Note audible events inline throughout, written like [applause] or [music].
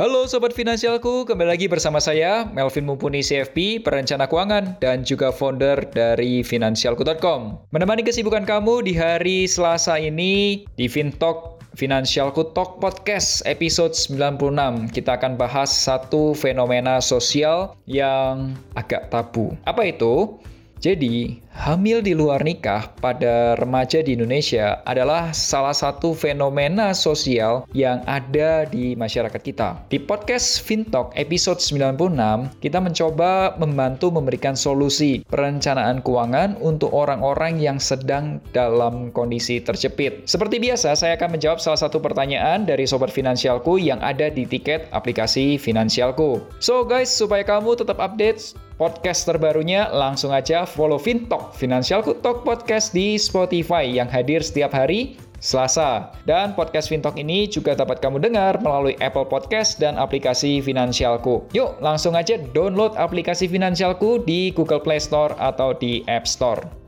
Halo Sobat Finansialku, kembali lagi bersama saya, Melvin Mumpuni CFP, perencana keuangan, dan juga founder dari Finansialku.com. Menemani kesibukan kamu di hari Selasa ini, di Fintalk Finansialku Talk Podcast episode 96. Kita akan bahas satu fenomena sosial yang agak tabu. Apa itu? Jadi, hamil di luar nikah pada remaja di Indonesia adalah salah satu fenomena sosial yang ada di masyarakat kita. Di podcast Fintalk episode 96, kita mencoba membantu memberikan solusi perencanaan keuangan untuk orang-orang yang sedang dalam kondisi terjepit. Seperti biasa, saya akan menjawab salah satu pertanyaan dari sobat finansialku yang ada di tiket aplikasi finansialku. So guys, supaya kamu tetap update podcast terbarunya, langsung aja follow Fintalk, Financial Talk Podcast di Spotify yang hadir setiap hari Selasa. Dan podcast Fintalk ini juga dapat kamu dengar melalui Apple Podcast dan aplikasi Finansialku. Yuk, langsung aja download aplikasi Finansialku di Google Play Store atau di App Store.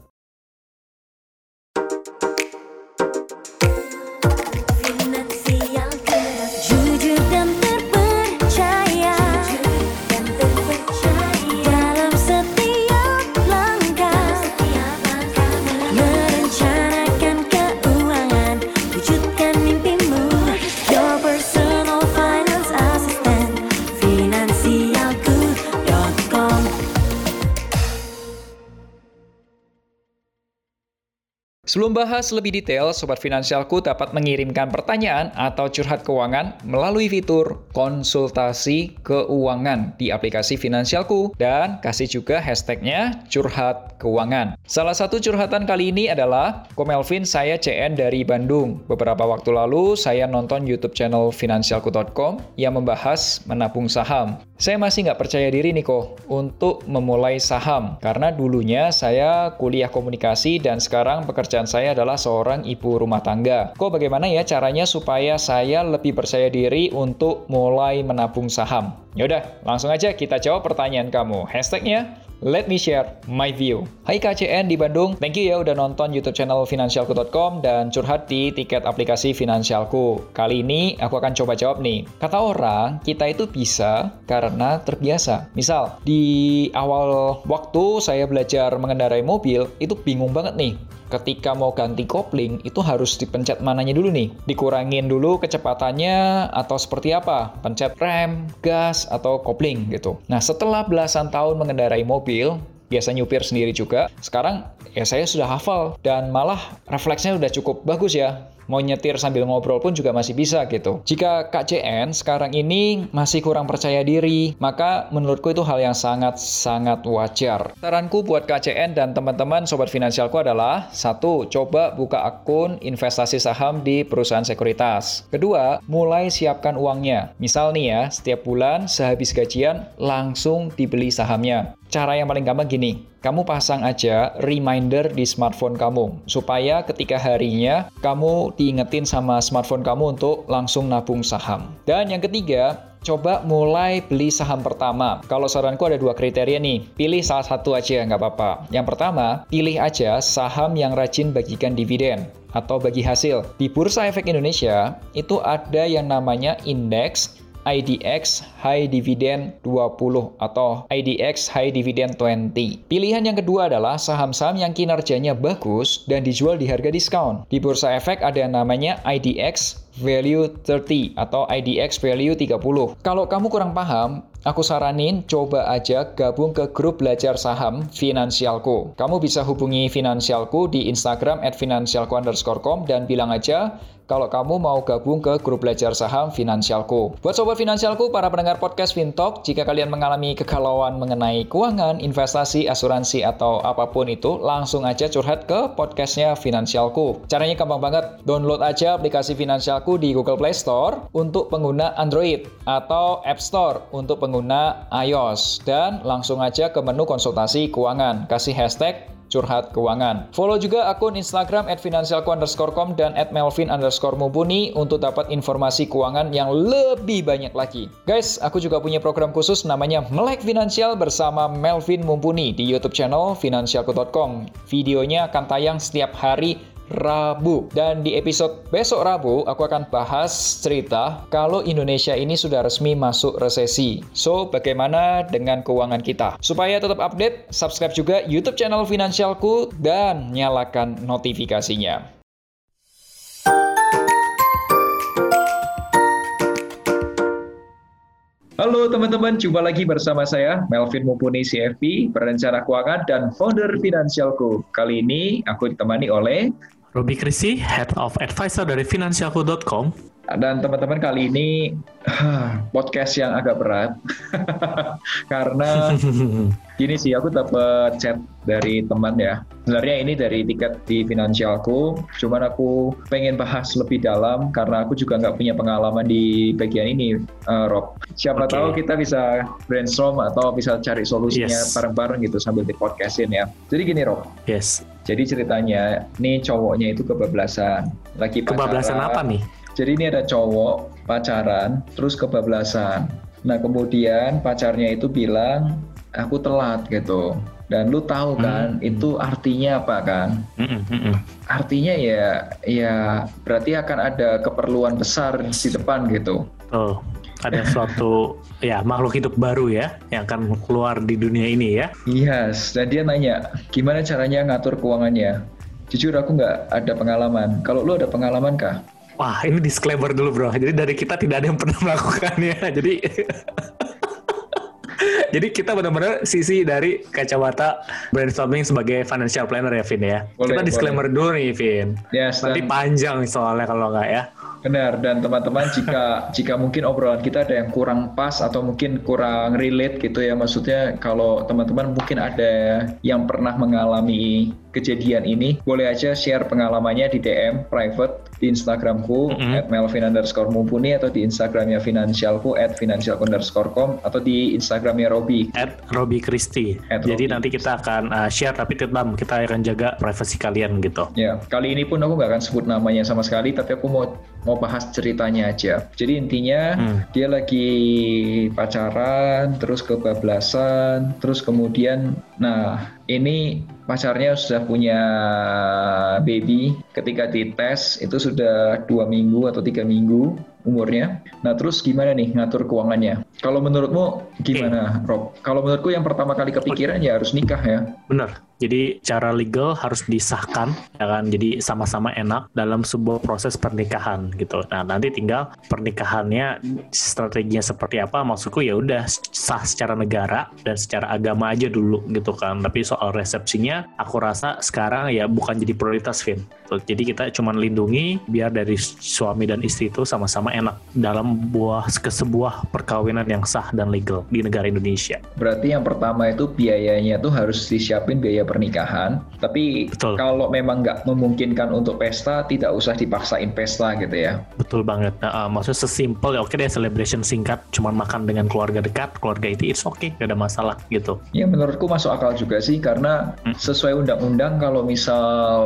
Sebelum bahas lebih detail, Sobat Finansialku dapat mengirimkan pertanyaan atau curhat keuangan melalui fitur konsultasi keuangan di aplikasi Finansialku dan kasih juga hashtagnya curhat keuangan. Salah satu curhatan kali ini adalah, Komelvin saya CN dari Bandung. Beberapa waktu lalu saya nonton YouTube channel finansialku.com yang membahas menabung saham. Saya masih nggak percaya diri nih kok untuk memulai saham karena dulunya saya kuliah komunikasi dan sekarang pekerjaan pekerjaan saya adalah seorang ibu rumah tangga. Kok bagaimana ya caranya supaya saya lebih percaya diri untuk mulai menabung saham? Yaudah, langsung aja kita jawab pertanyaan kamu. Hashtagnya Let me share my view. Hai KCN di Bandung, thank you ya udah nonton YouTube channel finansialku.com dan curhat di tiket aplikasi Finansialku. Kali ini aku akan coba jawab nih. Kata orang, kita itu bisa karena terbiasa. Misal, di awal waktu saya belajar mengendarai mobil, itu bingung banget nih ketika mau ganti kopling itu harus dipencet mananya dulu nih. Dikurangin dulu kecepatannya atau seperti apa? Pencet rem, gas, atau kopling gitu. Nah setelah belasan tahun mengendarai mobil, biasa nyupir sendiri juga. Sekarang ya saya sudah hafal dan malah refleksnya udah cukup bagus ya mau nyetir sambil ngobrol pun juga masih bisa gitu. Jika KCN sekarang ini masih kurang percaya diri, maka menurutku itu hal yang sangat-sangat wajar. Saranku buat KCN dan teman-teman sobat finansialku adalah satu, coba buka akun investasi saham di perusahaan sekuritas. Kedua, mulai siapkan uangnya. Misal nih ya, setiap bulan sehabis gajian langsung dibeli sahamnya. Cara yang paling gampang gini, kamu pasang aja reminder di smartphone kamu, supaya ketika harinya kamu diingetin sama smartphone kamu untuk langsung nabung saham. Dan yang ketiga, coba mulai beli saham pertama. Kalau saranku ada dua kriteria nih, pilih salah satu aja nggak apa-apa. Yang pertama, pilih aja saham yang rajin bagikan dividen atau bagi hasil. Di Bursa Efek Indonesia, itu ada yang namanya indeks IDX High Dividend 20 atau IDX High Dividend 20. Pilihan yang kedua adalah saham-saham yang kinerjanya bagus dan dijual di harga diskon. Di Bursa Efek ada yang namanya IDX Value 30 atau IDX Value 30. Kalau kamu kurang paham, aku saranin coba aja gabung ke grup belajar saham Finansialku. Kamu bisa hubungi Finansialku di Instagram at finansialku underscore com dan bilang aja kalau kamu mau gabung ke grup belajar saham Finansialku. Buat sobat Finansialku, para pendengar podcast Fintalk, jika kalian mengalami kegalauan mengenai keuangan, investasi, asuransi, atau apa pun itu, langsung aja curhat ke podcastnya Finansialku. Caranya gampang banget, download aja aplikasi Finansialku di Google Play Store untuk pengguna Android atau App Store untuk pengguna iOS. Dan langsung aja ke menu konsultasi keuangan, kasih hashtag curhat keuangan. Follow juga akun Instagram at com dan at melvin underscore mumpuni untuk dapat informasi keuangan yang lebih banyak lagi. Guys, aku juga punya program khusus namanya Melek Finansial bersama Melvin Mumpuni di YouTube channel finansialku.com. Videonya akan tayang setiap hari Rabu. Dan di episode besok Rabu, aku akan bahas cerita kalau Indonesia ini sudah resmi masuk resesi. So, bagaimana dengan keuangan kita? Supaya tetap update, subscribe juga YouTube channel Finansialku dan nyalakan notifikasinya. Halo teman-teman, jumpa lagi bersama saya Melvin Mumpuni CFP, perencana keuangan dan founder Finansialku. Kali ini aku ditemani oleh Robi Krisi, Head of Advisor dari Finansialku.com. Dan teman-teman kali ini [sighs] podcast yang agak berat [laughs] karena [laughs] gini sih aku dapat chat dari teman ya. Sebenarnya ini dari tiket di finansialku, cuman aku pengen bahas lebih dalam karena aku juga nggak punya pengalaman di bagian ini, uh, Rob. Siapa okay. tahu kita bisa brainstorm atau bisa cari solusinya bareng-bareng yes. gitu sambil di podcastin ya. Jadi gini Rob. Yes. Jadi ceritanya, nih cowoknya itu kebablasan. Lagi pacaran. Kebablasan apa nih? Jadi ini ada cowok pacaran, terus kebablasan. Nah kemudian pacarnya itu bilang, aku telat gitu. Dan lu tahu hmm. kan, hmm. itu artinya apa kan? Hmm, hmm, hmm. Artinya ya, ya berarti akan ada keperluan besar di depan gitu. Oh ada suatu [laughs] ya makhluk hidup baru ya yang akan keluar di dunia ini ya. Yes, dan dia nanya gimana caranya ngatur keuangannya. Jujur aku nggak ada pengalaman. Kalau lu ada pengalaman kah? Wah ini disclaimer dulu bro. Jadi dari kita tidak ada yang pernah melakukannya. [laughs] Jadi [laughs] Jadi kita benar-benar sisi dari kacamata brainstorming sebagai financial planner ya Vin ya. Boleh, kita disclaimer boleh. dulu nih Vin. Yes, Nanti dan... panjang soalnya kalau nggak ya. Benar dan teman-teman jika jika mungkin obrolan kita ada yang kurang pas atau mungkin kurang relate gitu ya maksudnya kalau teman-teman mungkin ada yang pernah mengalami kejadian ini boleh aja share pengalamannya di DM private di Instagramku mm-hmm. at melvin underscore mumpuni atau di Instagramnya finansialku at financial underscore com atau di Instagramnya Robi. At Robi Christy jadi nanti kita akan uh, share tapi tetap kita akan jaga privasi kalian gitu. Ya kali ini pun aku nggak akan sebut namanya sama sekali tapi aku mau mau bahas ceritanya aja. Jadi intinya hmm. dia lagi pacaran, terus kebablasan, terus kemudian, nah ini pacarnya sudah punya baby. Ketika dites itu sudah dua minggu atau tiga minggu umurnya. Nah terus gimana nih ngatur keuangannya? Kalau menurutmu gimana, okay. Rob? Kalau menurutku yang pertama kali kepikiran ya harus nikah ya. Benar. Jadi cara legal harus disahkan, ya kan? Jadi sama-sama enak dalam sebuah proses pernikahan gitu. Nah nanti tinggal pernikahannya strateginya seperti apa? Maksudku ya udah sah secara negara dan secara agama aja dulu gitu kan. Tapi soal resepsinya, aku rasa sekarang ya bukan jadi prioritas, Vin. Jadi kita cuma lindungi biar dari suami dan istri itu sama-sama enak dalam buah ke sebuah perkawinan yang sah dan legal di negara Indonesia. Berarti yang pertama itu biayanya tuh harus disiapin biaya pernikahan. Tapi Betul. kalau memang nggak memungkinkan untuk pesta, tidak usah dipaksain pesta gitu ya. Betul banget. Nah, uh, maksudnya sesimpel ya oke deh celebration singkat, cuma makan dengan keluarga dekat, keluarga itu it's okay, gak ada masalah gitu. Ya menurutku masuk akal juga sih karena hmm. sesuai undang-undang kalau misal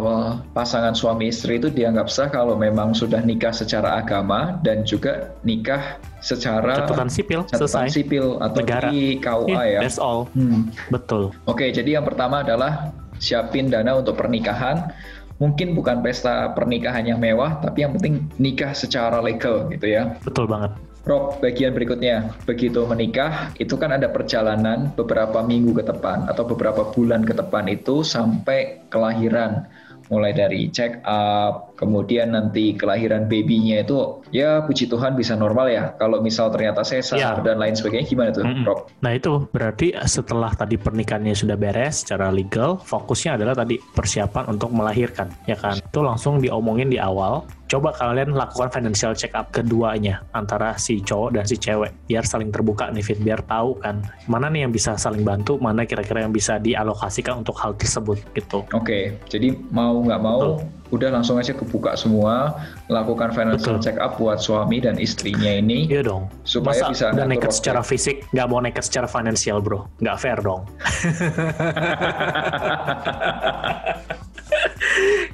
pasangan suami istri itu dianggap sah kalau memang sudah nikah secara agama dan juga nikah secara catatan sipil catatan selesai. sipil atau Negara. di KUA yeah, ya. That's all. Hmm. Betul. Oke, jadi yang pertama adalah siapin dana untuk pernikahan. Mungkin bukan pesta pernikahan yang mewah, tapi yang penting nikah secara legal gitu ya. Betul banget. Rob, bagian berikutnya, begitu menikah, itu kan ada perjalanan beberapa minggu ke depan atau beberapa bulan ke depan itu sampai kelahiran mulai dari check up, kemudian nanti kelahiran babynya itu ya puji Tuhan bisa normal ya. Kalau misal ternyata sesar ya. dan lain sebagainya gimana tuh, mm. Rob? Nah itu berarti setelah tadi pernikahannya sudah beres secara legal, fokusnya adalah tadi persiapan untuk melahirkan, ya kan? Itu langsung diomongin di awal coba kalian lakukan financial check up keduanya antara si cowok dan si cewek biar saling terbuka nih Fit biar tahu kan mana nih yang bisa saling bantu mana kira-kira yang bisa dialokasikan untuk hal tersebut gitu oke okay, jadi mau nggak mau Betul udah langsung aja kebuka semua, lakukan financial Betul. check up buat suami dan istrinya ini. Iya dong. Supaya Masa bisa udah naked waktu. secara fisik, nggak mau naked secara finansial bro. Nggak fair dong. [laughs]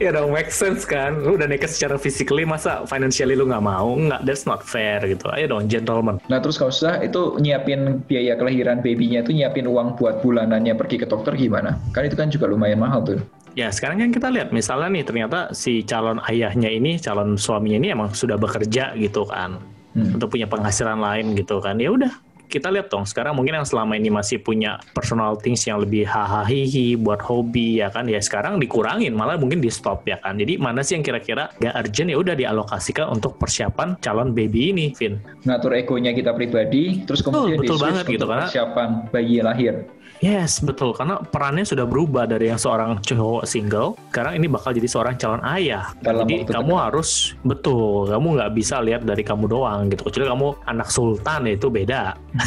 ya dong, make sense kan. Lu udah naked secara physically, masa financially lu nggak mau? Nggak, that's not fair gitu. Ayo dong, gentleman. Nah terus kalau sudah itu nyiapin biaya kelahiran babynya itu nyiapin uang buat bulanannya pergi ke dokter gimana? Kan itu kan juga lumayan mahal tuh. Ya sekarang kan kita lihat misalnya nih ternyata si calon ayahnya ini, calon suaminya ini emang sudah bekerja gitu kan, Hmm. untuk punya penghasilan lain gitu kan. Ya udah kita lihat dong sekarang mungkin yang selama ini masih punya personal things yang lebih hahaha buat hobi ya kan ya sekarang dikurangin malah mungkin di stop ya kan jadi mana sih yang kira-kira gak urgent ya udah dialokasikan untuk persiapan calon baby ini Vin Ngatur egonya kita pribadi, terus kemudian betul di-switch banget gitu, karena- persiapan bayi lahir. Yes, betul. Karena perannya sudah berubah dari yang seorang cowok single, sekarang ini bakal jadi seorang calon ayah. Dalam jadi kamu dekat. harus betul, kamu nggak bisa lihat dari kamu doang gitu. Kecuali kamu anak sultan ya itu beda, [laughs]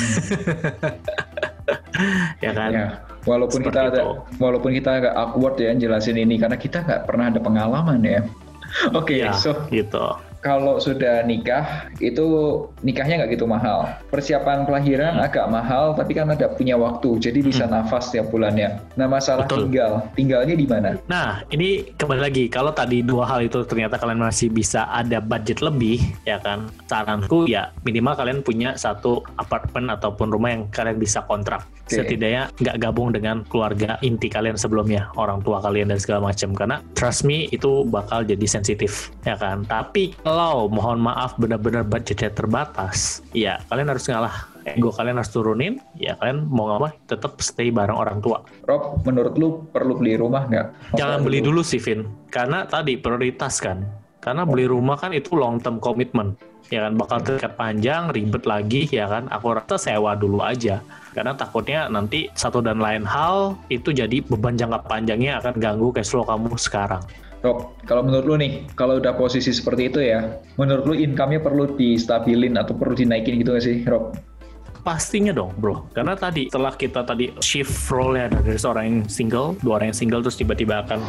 ya kan? Ya, walaupun Seperti kita ada, itu. walaupun kita agak awkward ya jelasin ini karena kita nggak pernah ada pengalaman ya. [laughs] Oke, Ya, so gitu. Kalau sudah nikah itu nikahnya nggak gitu mahal. Persiapan kelahiran Hmm. agak mahal, tapi kan ada punya waktu, jadi bisa nafas tiap bulannya. Nah masalah Betul. tinggal, tinggalnya di mana? Nah, ini kembali lagi, kalau tadi dua hal itu ternyata kalian masih bisa ada budget lebih, ya kan? Saranku ya minimal kalian punya satu apartemen ataupun rumah yang kalian bisa kontrak. Oke. Setidaknya nggak gabung dengan keluarga inti kalian sebelumnya, orang tua kalian dan segala macam. Karena trust me itu bakal jadi sensitif, ya kan? Tapi kalau mohon maaf benar-benar budgetnya terbatas, ya kalian harus ngalah. Ego kalian harus turunin, ya kalian mau nggak mau tetap stay bareng orang tua. Rob, menurut lu perlu beli rumah nggak? Jangan beli dulu sih, Vin. Karena tadi prioritas kan. Karena beli rumah kan itu long term commitment. Ya kan, bakal terikat panjang, ribet lagi, ya kan. Aku rasa sewa dulu aja. Karena takutnya nanti satu dan lain hal itu jadi beban jangka panjangnya akan ganggu cash flow kamu sekarang. Rob, kalau menurut lu nih, kalau udah posisi seperti itu ya, menurut lu income-nya perlu distabilin atau perlu dinaikin gitu nggak sih, Rob? Pastinya dong, bro. Karena tadi setelah kita tadi shift role-nya dari seorang yang single, dua orang yang single terus tiba-tiba akan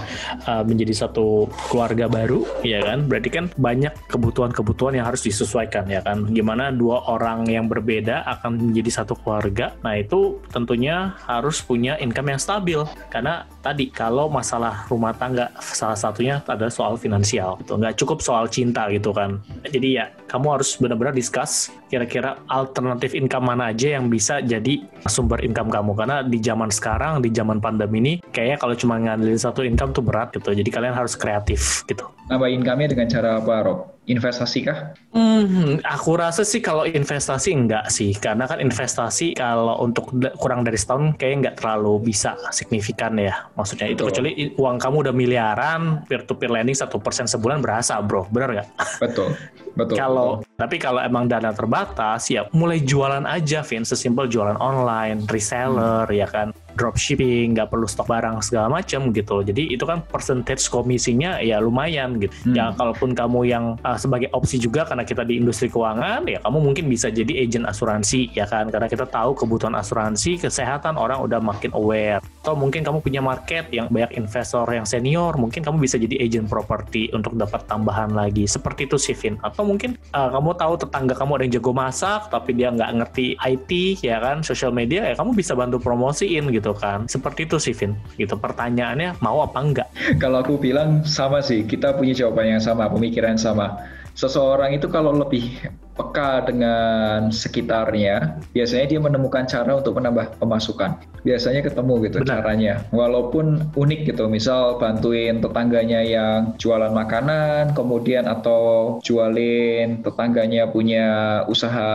uh, menjadi satu keluarga baru, ya kan? Berarti kan banyak kebutuhan-kebutuhan yang harus disesuaikan, ya kan? Gimana dua orang yang berbeda akan menjadi satu keluarga? Nah itu tentunya harus punya income yang stabil. Karena tadi kalau masalah rumah tangga salah satunya adalah soal finansial, gitu. Nggak cukup soal cinta gitu kan. Jadi ya kamu harus benar-benar discuss kira-kira alternatif income mana aja yang bisa jadi sumber income kamu. Karena di zaman sekarang di zaman pandemi ini kayaknya kalau cuma ngandelin satu income tuh berat gitu. Jadi kalian harus kreatif gitu. Nambah income-nya dengan cara apa, Rob? Investasi kah? Hmm, aku rasa sih kalau investasi enggak sih, karena kan investasi kalau untuk kurang dari setahun kayaknya nggak terlalu bisa signifikan ya. Maksudnya itu Betul. kecuali i- uang kamu udah miliaran, peer to peer lending satu persen sebulan berasa bro, bener nggak? Betul, betul. Kalau tapi kalau emang dana terbatas ya mulai jualan aja, Vin, sesimpel jualan online, reseller ya kan, dropshipping, nggak perlu stok barang segala macam gitu. Jadi itu kan percentage komisinya ya lumayan gitu. Hmm. Ya kalaupun kamu yang uh, sebagai opsi juga karena kita di industri keuangan ya kamu mungkin bisa jadi agent asuransi ya kan karena kita tahu kebutuhan asuransi kesehatan orang udah makin aware. Atau mungkin kamu punya market yang banyak investor yang senior, mungkin kamu bisa jadi agent properti untuk dapat tambahan lagi. Seperti itu sih Vin. Atau mungkin uh, kamu tahu tetangga kamu ada yang jago masak tapi dia nggak ngerti IT ya kan, social media ya kamu bisa bantu promosiin gitu kan. Seperti itu sih Vin. Gitu pertanyaannya mau apa enggak? Kalau aku bilang sama sih, kita punya jawaban yang sama, pemikiran sama. Seseorang itu kalau lebih peka dengan sekitarnya, biasanya dia menemukan cara untuk menambah pemasukan. Biasanya ketemu gitu Benar. caranya. Walaupun unik gitu, misal bantuin tetangganya yang jualan makanan, kemudian atau jualin tetangganya punya usaha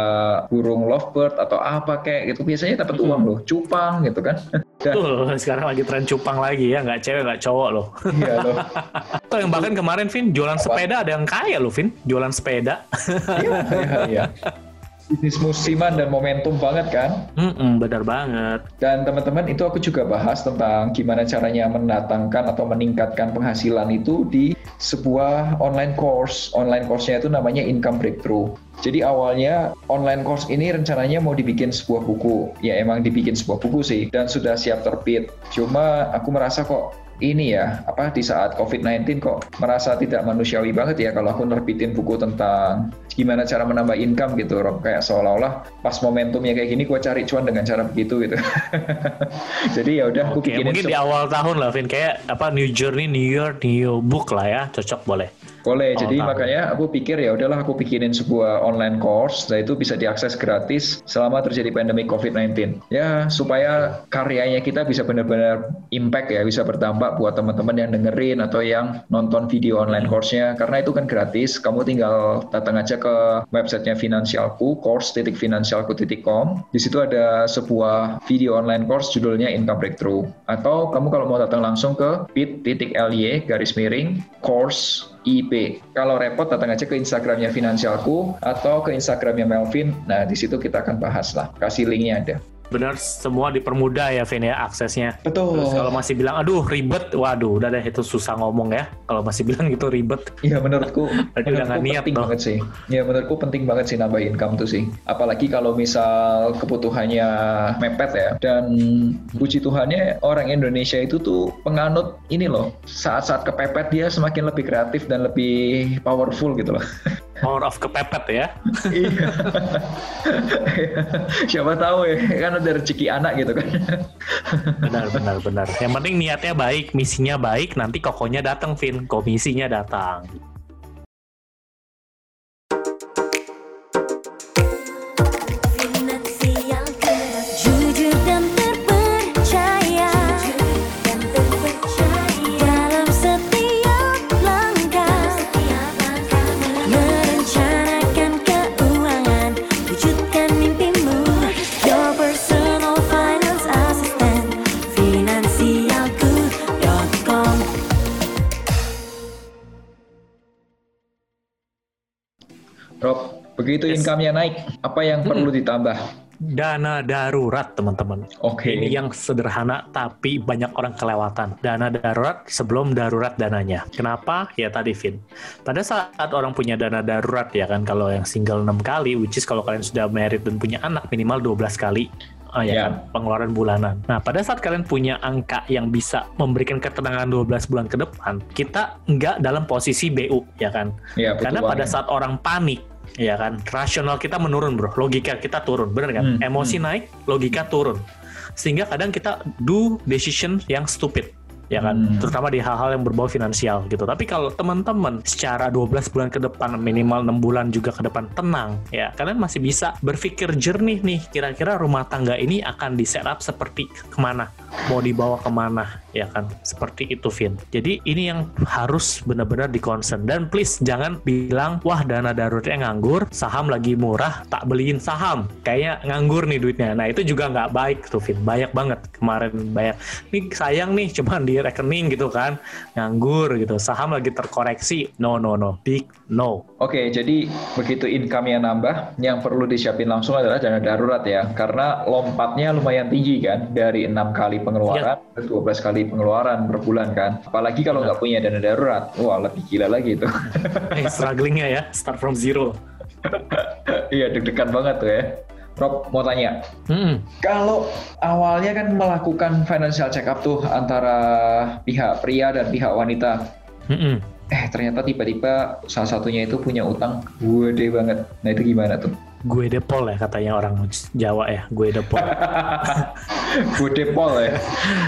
burung lovebird atau apa kayak gitu. Biasanya dapat uang loh, cupang gitu kan. Dan Tuh, sekarang lagi tren cupang lagi ya, nggak cewek nggak cowok loh. iya loh. [laughs] Atau yang bahkan kemarin Vin jualan sepeda ada yang kaya loh Vin, jualan sepeda. Iya, iya, iya. Bisnis musiman dan momentum banget kan. Mm-mm, benar banget. Dan teman-teman itu aku juga bahas tentang gimana caranya mendatangkan atau meningkatkan penghasilan itu di sebuah online course. Online course-nya itu namanya Income Breakthrough. Jadi awalnya online course ini rencananya mau dibikin sebuah buku. Ya emang dibikin sebuah buku sih dan sudah siap terbit. Cuma aku merasa kok ini ya, apa di saat COVID-19 kok merasa tidak manusiawi banget ya kalau aku nerbitin buku tentang gimana cara menambah income gitu, Rob. Kayak seolah-olah pas momentumnya kayak gini, gue cari cuan dengan cara begitu gitu. [laughs] Jadi ya udah bikinin mungkin di awal tahun lah, Vin. Kayak apa New Journey, New Year, New Book lah ya. Cocok boleh. Boleh, Awal jadi tahun. makanya aku pikir ya udahlah aku bikinin sebuah online course, dan itu bisa diakses gratis selama terjadi pandemi COVID-19. Ya, supaya karyanya kita bisa benar-benar impact ya, bisa berdampak buat teman-teman yang dengerin atau yang nonton video online course-nya. Karena itu kan gratis, kamu tinggal datang aja ke websitenya Finansialku, course.finansialku.com. Di situ ada sebuah video online course judulnya Income Breakthrough. Atau kamu kalau mau datang langsung ke bit.ly garis miring course IP. Kalau repot datang aja ke Instagramnya Finansialku atau ke Instagramnya Melvin. Nah di situ kita akan bahas lah. Kasih linknya ada. Benar, semua dipermudah ya, Vin ya, aksesnya. Betul. Terus kalau masih bilang, aduh ribet, waduh, udah deh itu susah ngomong ya. Kalau masih bilang gitu ribet. Iya menurutku, [laughs] Berarti udah nggak niat penting loh. banget sih. Ya menurutku penting banget sih nambah income tuh sih. Apalagi kalau misal kebutuhannya mepet ya. Dan puji Tuhannya orang Indonesia itu tuh penganut ini loh. Saat-saat kepepet dia semakin lebih kreatif dan lebih powerful gitu loh. [laughs] Power of kepepet ya. [laughs] Iya. Siapa tahu ya, kan ada rezeki anak gitu kan. Benar, benar, benar. Yang penting niatnya baik, misinya baik, nanti kokonya datang, Vin. Komisinya datang. Rob, begitu Yes. income-nya naik, apa yang perlu ditambah? Dana darurat, teman-teman. Oke. Ini yang sederhana tapi banyak orang kelewatan. Dana darurat sebelum darurat dananya. Kenapa? Ya tadi Vin. Pada saat orang punya dana darurat ya kan kalau yang single 6 kali which is kalau kalian sudah married dan punya anak minimal 12 kali Ah, ya Ya. kan, pengeluaran bulanan. Nah, pada saat kalian punya angka yang bisa memberikan ketenangan 12 bulan ke depan, kita nggak dalam posisi BU, ya kan? Butuh Karena pada ya. saat orang panik, ya kan, rasional kita menurun, bro. Logika kita turun, bener kan? Hmm, Emosi naik, logika turun. Sehingga kadang kita do decision yang stupid. Ya kan, Hmm. terutama di hal-hal yang berbau finansial gitu. Tapi kalau teman-teman secara 12 bulan ke depan, minimal 6 bulan juga ke depan tenang, ya kalian masih bisa berpikir jernih nih. Kira-kira rumah tangga ini akan di setup seperti ke mana, mau dibawa ke mana, ya kan? Seperti itu, Vin. Jadi ini yang harus benar-benar di concern. Dan please jangan bilang, wah dana daruratnya nganggur, saham lagi murah, tak beliin saham. Kayaknya nganggur nih duitnya. Nah itu juga nggak baik tuh, Vin. Banyak banget kemarin banyak. Nih sayang nih, cuman di rekening gitu kan, nganggur gitu. Saham lagi terkoreksi. No, no, no. Big no. Oke, jadi begitu income-nya nambah, yang perlu disiapin langsung adalah dana darurat ya. Karena lompatnya lumayan tinggi kan, dari enam kali pengeluaran ke 12 kali pengeluaran per bulan kan. Apalagi kalau nggak punya dana darurat, wah lebih gila lagi itu. Eh, strugglingnya ya, start from zero. [laughs] Iya, deg-degan banget tuh ya. Rob, mau tanya, Mm-mm. kalau awalnya kan melakukan financial check up tuh antara pihak pria dan pihak wanita, Mm-mm. eh ternyata tiba-tiba salah satunya itu punya utang gede banget. Nah itu gimana tuh? Gue depol ya katanya orang Jawa ya, gue depol. Gede pol ya.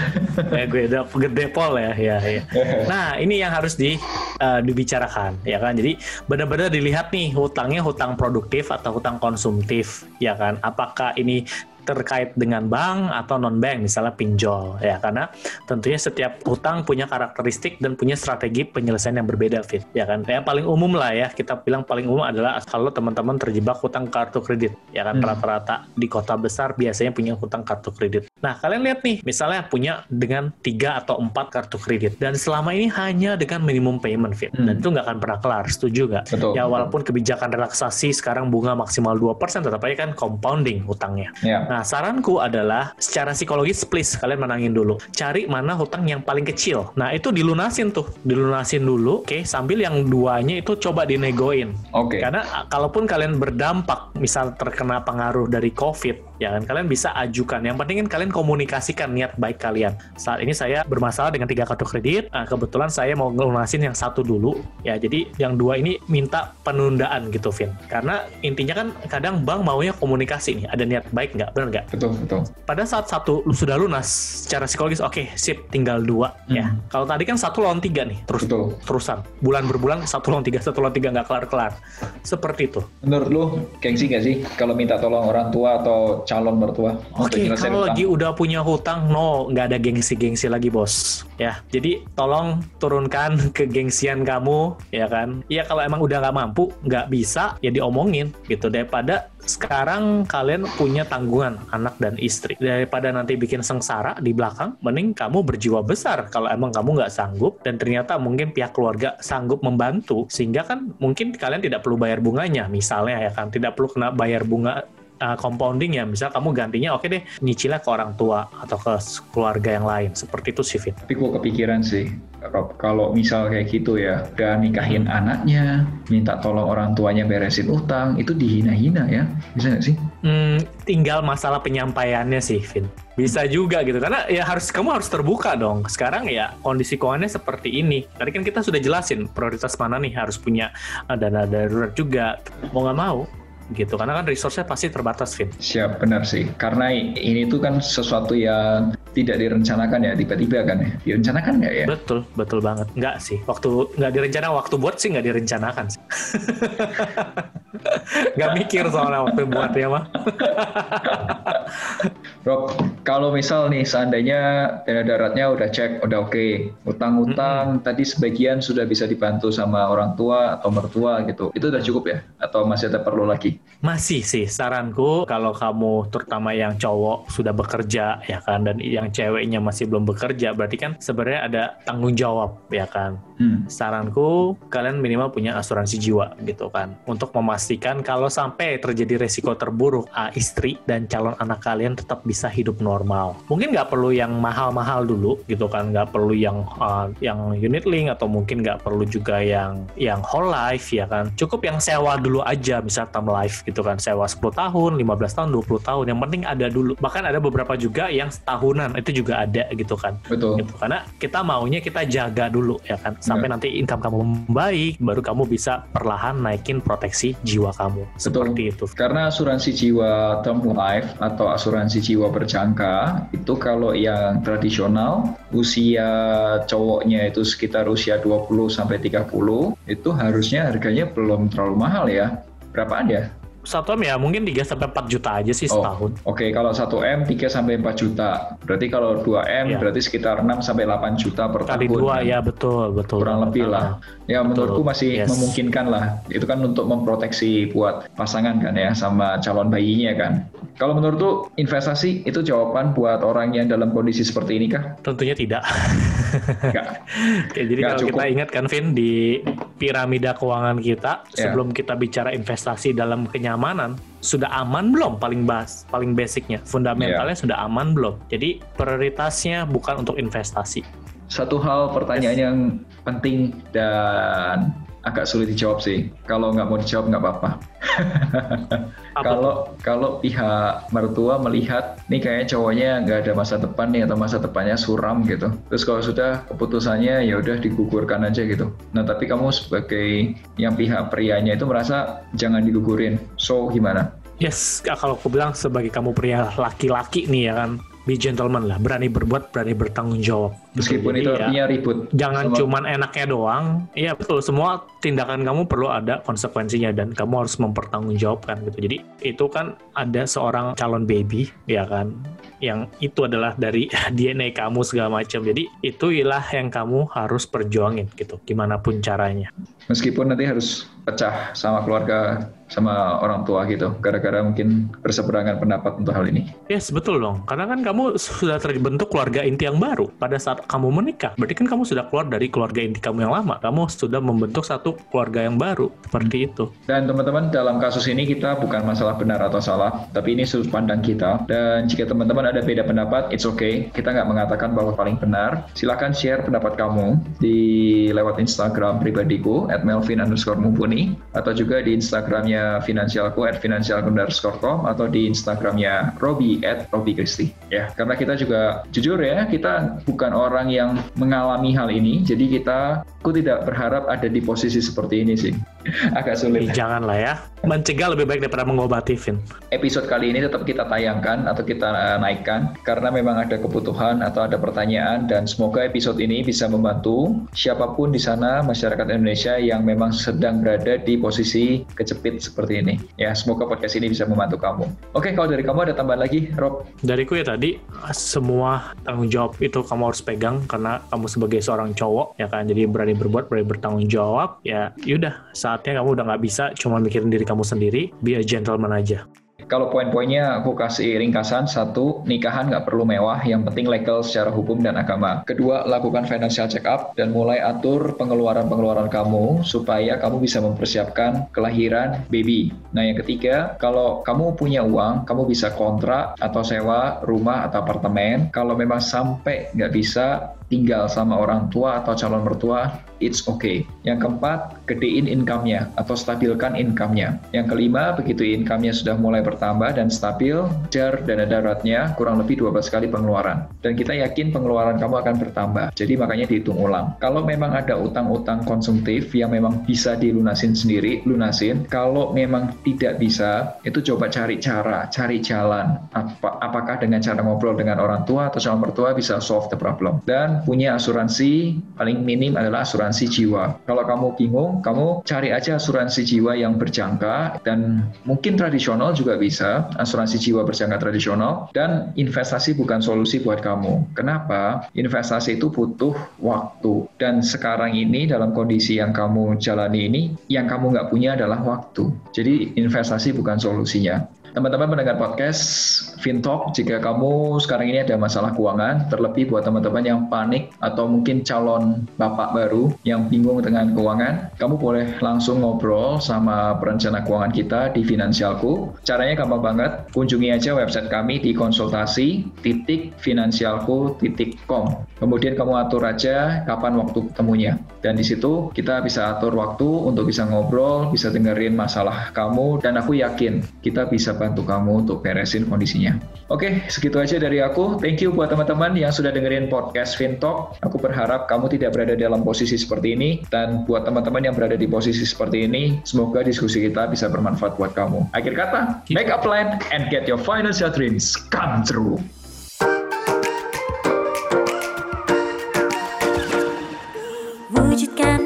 [laughs] ya gue udah gede pol ya, ya, ya. Nah ini yang harus di eh, dibicarakan ya kan. Jadi benar-benar dilihat nih hutangnya hutang produktif atau hutang konsumtif ya kan. Apakah ini terkait dengan bank atau non bank misalnya pinjol ya. Karena tentunya setiap hutang punya karakteristik dan punya strategi penyelesaian yang berbeda Fit ya kan? Yang paling umum lah ya kita bilang paling umum adalah kalau teman-teman terjebak hutang kartu kredit ya kan? Hmm. rata-rata di kota besar biasanya punya hutang kartu kredit. Nah kalian lihat nih misalnya punya dengan tiga atau empat kartu kredit dan selama ini hanya dengan minimum payment Fit. Hmm. dan itu nggak akan pernah kelar setuju nggak? Ya walaupun kebijakan relaksasi sekarang bunga maksimal 2% tetap aja kan compounding hutangnya. Ya. Nah, saranku adalah secara psikologis please kalian menangin dulu. Cari mana hutang yang paling kecil. Nah, itu dilunasin tuh. Dilunasin dulu, oke, sambil yang duanya itu coba dinegoin. Oke. Karena a- kalaupun kalian berdampak, misal terkena pengaruh dari COVID, ya kan kalian bisa ajukan. Yang penting kan kalian komunikasikan niat baik kalian. Saat ini saya bermasalah dengan tiga kartu kredit. Nah, kebetulan saya mau ngelunasin yang satu dulu. Ya, jadi yang dua ini minta penundaan gitu, Vin. Karena intinya kan kadang bank maunya komunikasi nih. Ada niat baik nggak? Benar nggak? Betul, betul. pada saat satu lu sudah lunas secara psikologis oke sip tinggal dua ya Hmm. kalau tadi kan satu lawan tiga nih terus Betul. terusan bulan berbulan satu lawan tiga satu lawan tiga nggak kelar kelar seperti itu Menurut lu, gengsi gak sih kalau minta tolong orang tua atau calon mertua? oke nyelesain kalau lagi udah punya hutang no nggak ada gengsi gengsi lagi bos ya jadi tolong turunkan [laughs] kegengsian kamu ya kan ya kalau emang udah nggak mampu nggak bisa ya diomongin gitu daripada sekarang kalian punya tanggungan anak dan istri. Daripada nanti bikin sengsara di belakang mending kamu berjiwa besar. Kalau emang kamu nggak sanggup dan ternyata mungkin pihak keluarga sanggup membantu sehingga kan mungkin kalian tidak perlu bayar bunganya. Misalnya ya kan tidak perlu kena bayar bunga uh, compounding ya misal kamu gantinya oke deh nyicilnya ke orang tua atau ke keluarga yang lain seperti itu sih Fit Tapi gue kepikiran sih, Rob, kalau misal kayak gitu ya, udah nikahin anaknya, minta tolong orang tuanya beresin utang, itu dihina-hina ya, bisa nggak sih? Hmm, tinggal masalah penyampaiannya sih, Vin. Bisa juga gitu, karena ya harus kamu harus terbuka dong. Sekarang ya kondisi keuangannya seperti ini. Tadi kan kita sudah jelasin prioritas mana nih harus punya uh, dana darurat juga. Mau nggak mau gitu, karena kan resource-nya pasti terbatas, Vin. Siap, benar sih. Karena ini tuh kan sesuatu yang tidak direncanakan ya, tiba-tiba kan ya. Direncanakan nggak ya? Betul, betul banget. Nggak sih, waktu nggak direncana, waktu buat sih nggak direncanakan sih. [laughs] nggak mikir soalnya waktu buatnya mah. Rob, kalau misal nih seandainya dana daratnya udah cek, udah oke, utang-utang tadi sebagian sudah bisa dibantu sama orang tua atau mertua gitu, itu udah cukup ya? Atau masih ada perlu lagi? Masih sih, saranku kalau kamu terutama yang cowok sudah bekerja ya kan dan yang ceweknya masih belum bekerja berarti kan sebenarnya ada tanggung jawab ya kan. Hmm. Saranku kalian minimal punya asuransi jiwa gitu kan untuk memastikan kalau sampai terjadi resiko terburuk ah, istri dan calon anak kalian tetap bisa hidup normal. Mungkin nggak perlu yang mahal-mahal dulu gitu kan, nggak perlu yang ah, yang unit link atau mungkin nggak perlu juga yang yang whole life ya kan. Cukup yang sewa dulu aja misal term life gitu kan, sewa 10 tahun, 15 tahun, 20 tahun. Yang penting ada dulu. Bahkan ada beberapa juga yang setahunan itu juga ada gitu kan Betul. gitu karena kita maunya kita jaga dulu ya kan sampai nanti income kamu membaik baru kamu bisa perlahan naikin proteksi jiwa kamu seperti itu Karena asuransi jiwa term life atau asuransi jiwa berjangka itu kalau yang tradisional usia cowoknya itu sekitar usia 20 sampai 30 itu harusnya harganya belum terlalu mahal ya. Berapaan ya? Satu M ya mungkin 3 sampai 4 juta aja sih Oh, setahun Oke, kalau 1 M 3 sampai 4 juta. Berarti kalau 2 M Iya. berarti sekitar 6 sampai 8 juta per kali tahun. dua kan? ya betul betul kurang lebih lah. Ya menurutku masih Yes. memungkinkan lah. Itu kan untuk memproteksi buat pasangan kan ya sama calon bayinya kan. Kalau menurutku investasi itu jawaban buat orang yang dalam kondisi seperti ini kah? tentunya tidak Enggak. [laughs] Ya, jadi Nggak kalau cukup. kita ingat kan Vin di piramida keuangan kita Ya. sebelum kita bicara investasi dalam kenyamanan sudah aman belum? Paling bas paling basicnya. Fundamentalnya Ya. sudah aman belum? Jadi prioritasnya bukan untuk investasi. Satu hal pertanyaan yang penting dan agak sulit dijawab sih. Kalau nggak mau dijawab nggak apa-apa. Apa kalau kalau pihak mertua melihat nih kayaknya cowoknya nggak ada masa depan nih atau masa depannya suram gitu. Terus kalau sudah keputusannya ya udah digugurkan aja gitu. Nah tapi kamu sebagai yang pihak prianya itu merasa jangan digugurin. So gimana? Yes, kalau aku bilang sebagai kamu pria laki-laki nih ya kan, be gentleman lah, berani berbuat, berani bertanggung jawab. Meskipun Jadi itu ya, artinya ribut. jangan sama- cuman enaknya doang. Iya betul, semua tindakan kamu perlu ada konsekuensinya dan kamu harus mempertanggungjawabkan gitu. Jadi itu kan ada seorang calon baby ya kan, yang itu adalah dari [laughs] DNA kamu segala macam. Jadi itu ialah yang kamu harus perjuangin gitu, gimana pun caranya. Meskipun nanti harus pecah sama keluarga sama orang tua gitu, gara-gara mungkin berseberangan pendapat untuk hal ini. Yes, betul dong. Karena kan kamu sudah terbentuk keluarga inti yang baru. Pada saat kamu menikah, berarti kan kamu sudah keluar dari keluarga inti kamu yang lama. Kamu sudah membentuk satu keluarga yang baru. Seperti itu. Dan teman-teman dalam kasus ini kita bukan masalah benar atau salah, tapi ini sudut pandang kita. Dan jika teman-teman ada beda pendapat, it's okay. Kita nggak mengatakan bahwa paling benar. Silahkan share pendapat kamu di lewat Instagram pribadiku at melvin underscore mumpuni atau juga di Instagramnya Finansialku at finansialku underscore com atau di Instagramnya Robi at Robi Christie. Ya, karena kita juga jujur ya, kita bukan orang yang mengalami hal ini, jadi kita, aku tidak berharap ada di posisi seperti ini sih. [laughs] Agak sulit. Jangan lah ya. Mencegah lebih baik daripada mengobati, Vin. episode kali ini tetap kita tayangkan atau kita eh, naikkan karena memang ada kebutuhan atau ada pertanyaan dan semoga episode ini bisa membantu siapa pun di sana masyarakat Indonesia yang memang sedang berada di posisi kejepit seperti ini. Ya, semoga podcast ini bisa membantu kamu. Oke, kalau dari kamu ada tambahan lagi, Rob? Dariku ya tadi, semua tanggung jawab itu kamu harus pegang karena kamu sebagai seorang cowok, ya kan, jadi berani berbuat, berani bertanggung jawab, ya yaudah, saatnya kamu udah nggak bisa cuma mikirin diri kamu sendiri, be a gentleman aja. Kalau poin-poinnya aku kasih ringkasan. Satu, nikahan nggak perlu mewah, yang penting legal secara hukum dan agama. Kedua, lakukan financial check up dan mulai atur pengeluaran-pengeluaran kamu supaya kamu bisa mempersiapkan kelahiran baby. Nah yang ketiga, kalau kamu punya uang, kamu bisa kontrak atau sewa rumah atau apartemen. Kalau memang sampai nggak bisa tinggal sama orang tua atau calon mertua, it's okay. Yang keempat, gedein income-nya atau stabilkan income-nya. Yang kelima, begitu income-nya sudah mulai bertambah dan stabil, jar dana daruratnya kurang lebih 12 kali pengeluaran. Dan kita yakin pengeluaran kamu akan bertambah. Jadi makanya dihitung ulang. Kalau memang ada utang-utang konsumtif yang memang bisa dilunasin sendiri, lunasin. Kalau memang tidak bisa, itu coba cari cara, cari jalan. Apa, apakah dengan cara ngobrol dengan orang tua atau calon mertua bisa solve the problem. Dan punya asuransi paling minim adalah asuransi jiwa. Kalau kamu bingung, kamu cari aja asuransi jiwa yang berjangka dan mungkin tradisional juga bisa, asuransi jiwa berjangka tradisional dan investasi bukan solusi buat kamu. Kenapa? Investasi itu butuh waktu dan sekarang ini dalam kondisi yang kamu jalani ini, yang kamu nggak punya adalah waktu. Jadi investasi bukan solusinya. Teman-teman mendengar podcast FinTalk, jika kamu sekarang ini ada masalah keuangan, terlebih buat teman-teman yang panik atau mungkin calon bapak baru yang bingung dengan keuangan, kamu boleh langsung ngobrol sama perencana keuangan kita di Finansialku. Caranya gampang banget, kunjungi aja website kami di konsultasi. Kemudian kamu atur aja kapan waktu ketemunya. Dan di situ kita bisa atur waktu untuk bisa ngobrol, bisa dengerin masalah kamu, dan aku yakin kita bisa bantu kamu untuk beresin kondisinya. Oke, segitu aja dari aku. Thank you buat teman-teman yang sudah dengerin podcast FinTalk. Aku berharap kamu tidak berada dalam posisi seperti ini. Dan buat teman-teman yang berada di posisi seperti ini, semoga diskusi kita bisa bermanfaat buat kamu. Akhir kata, make a plan and get your financial dreams come true. Wujudkan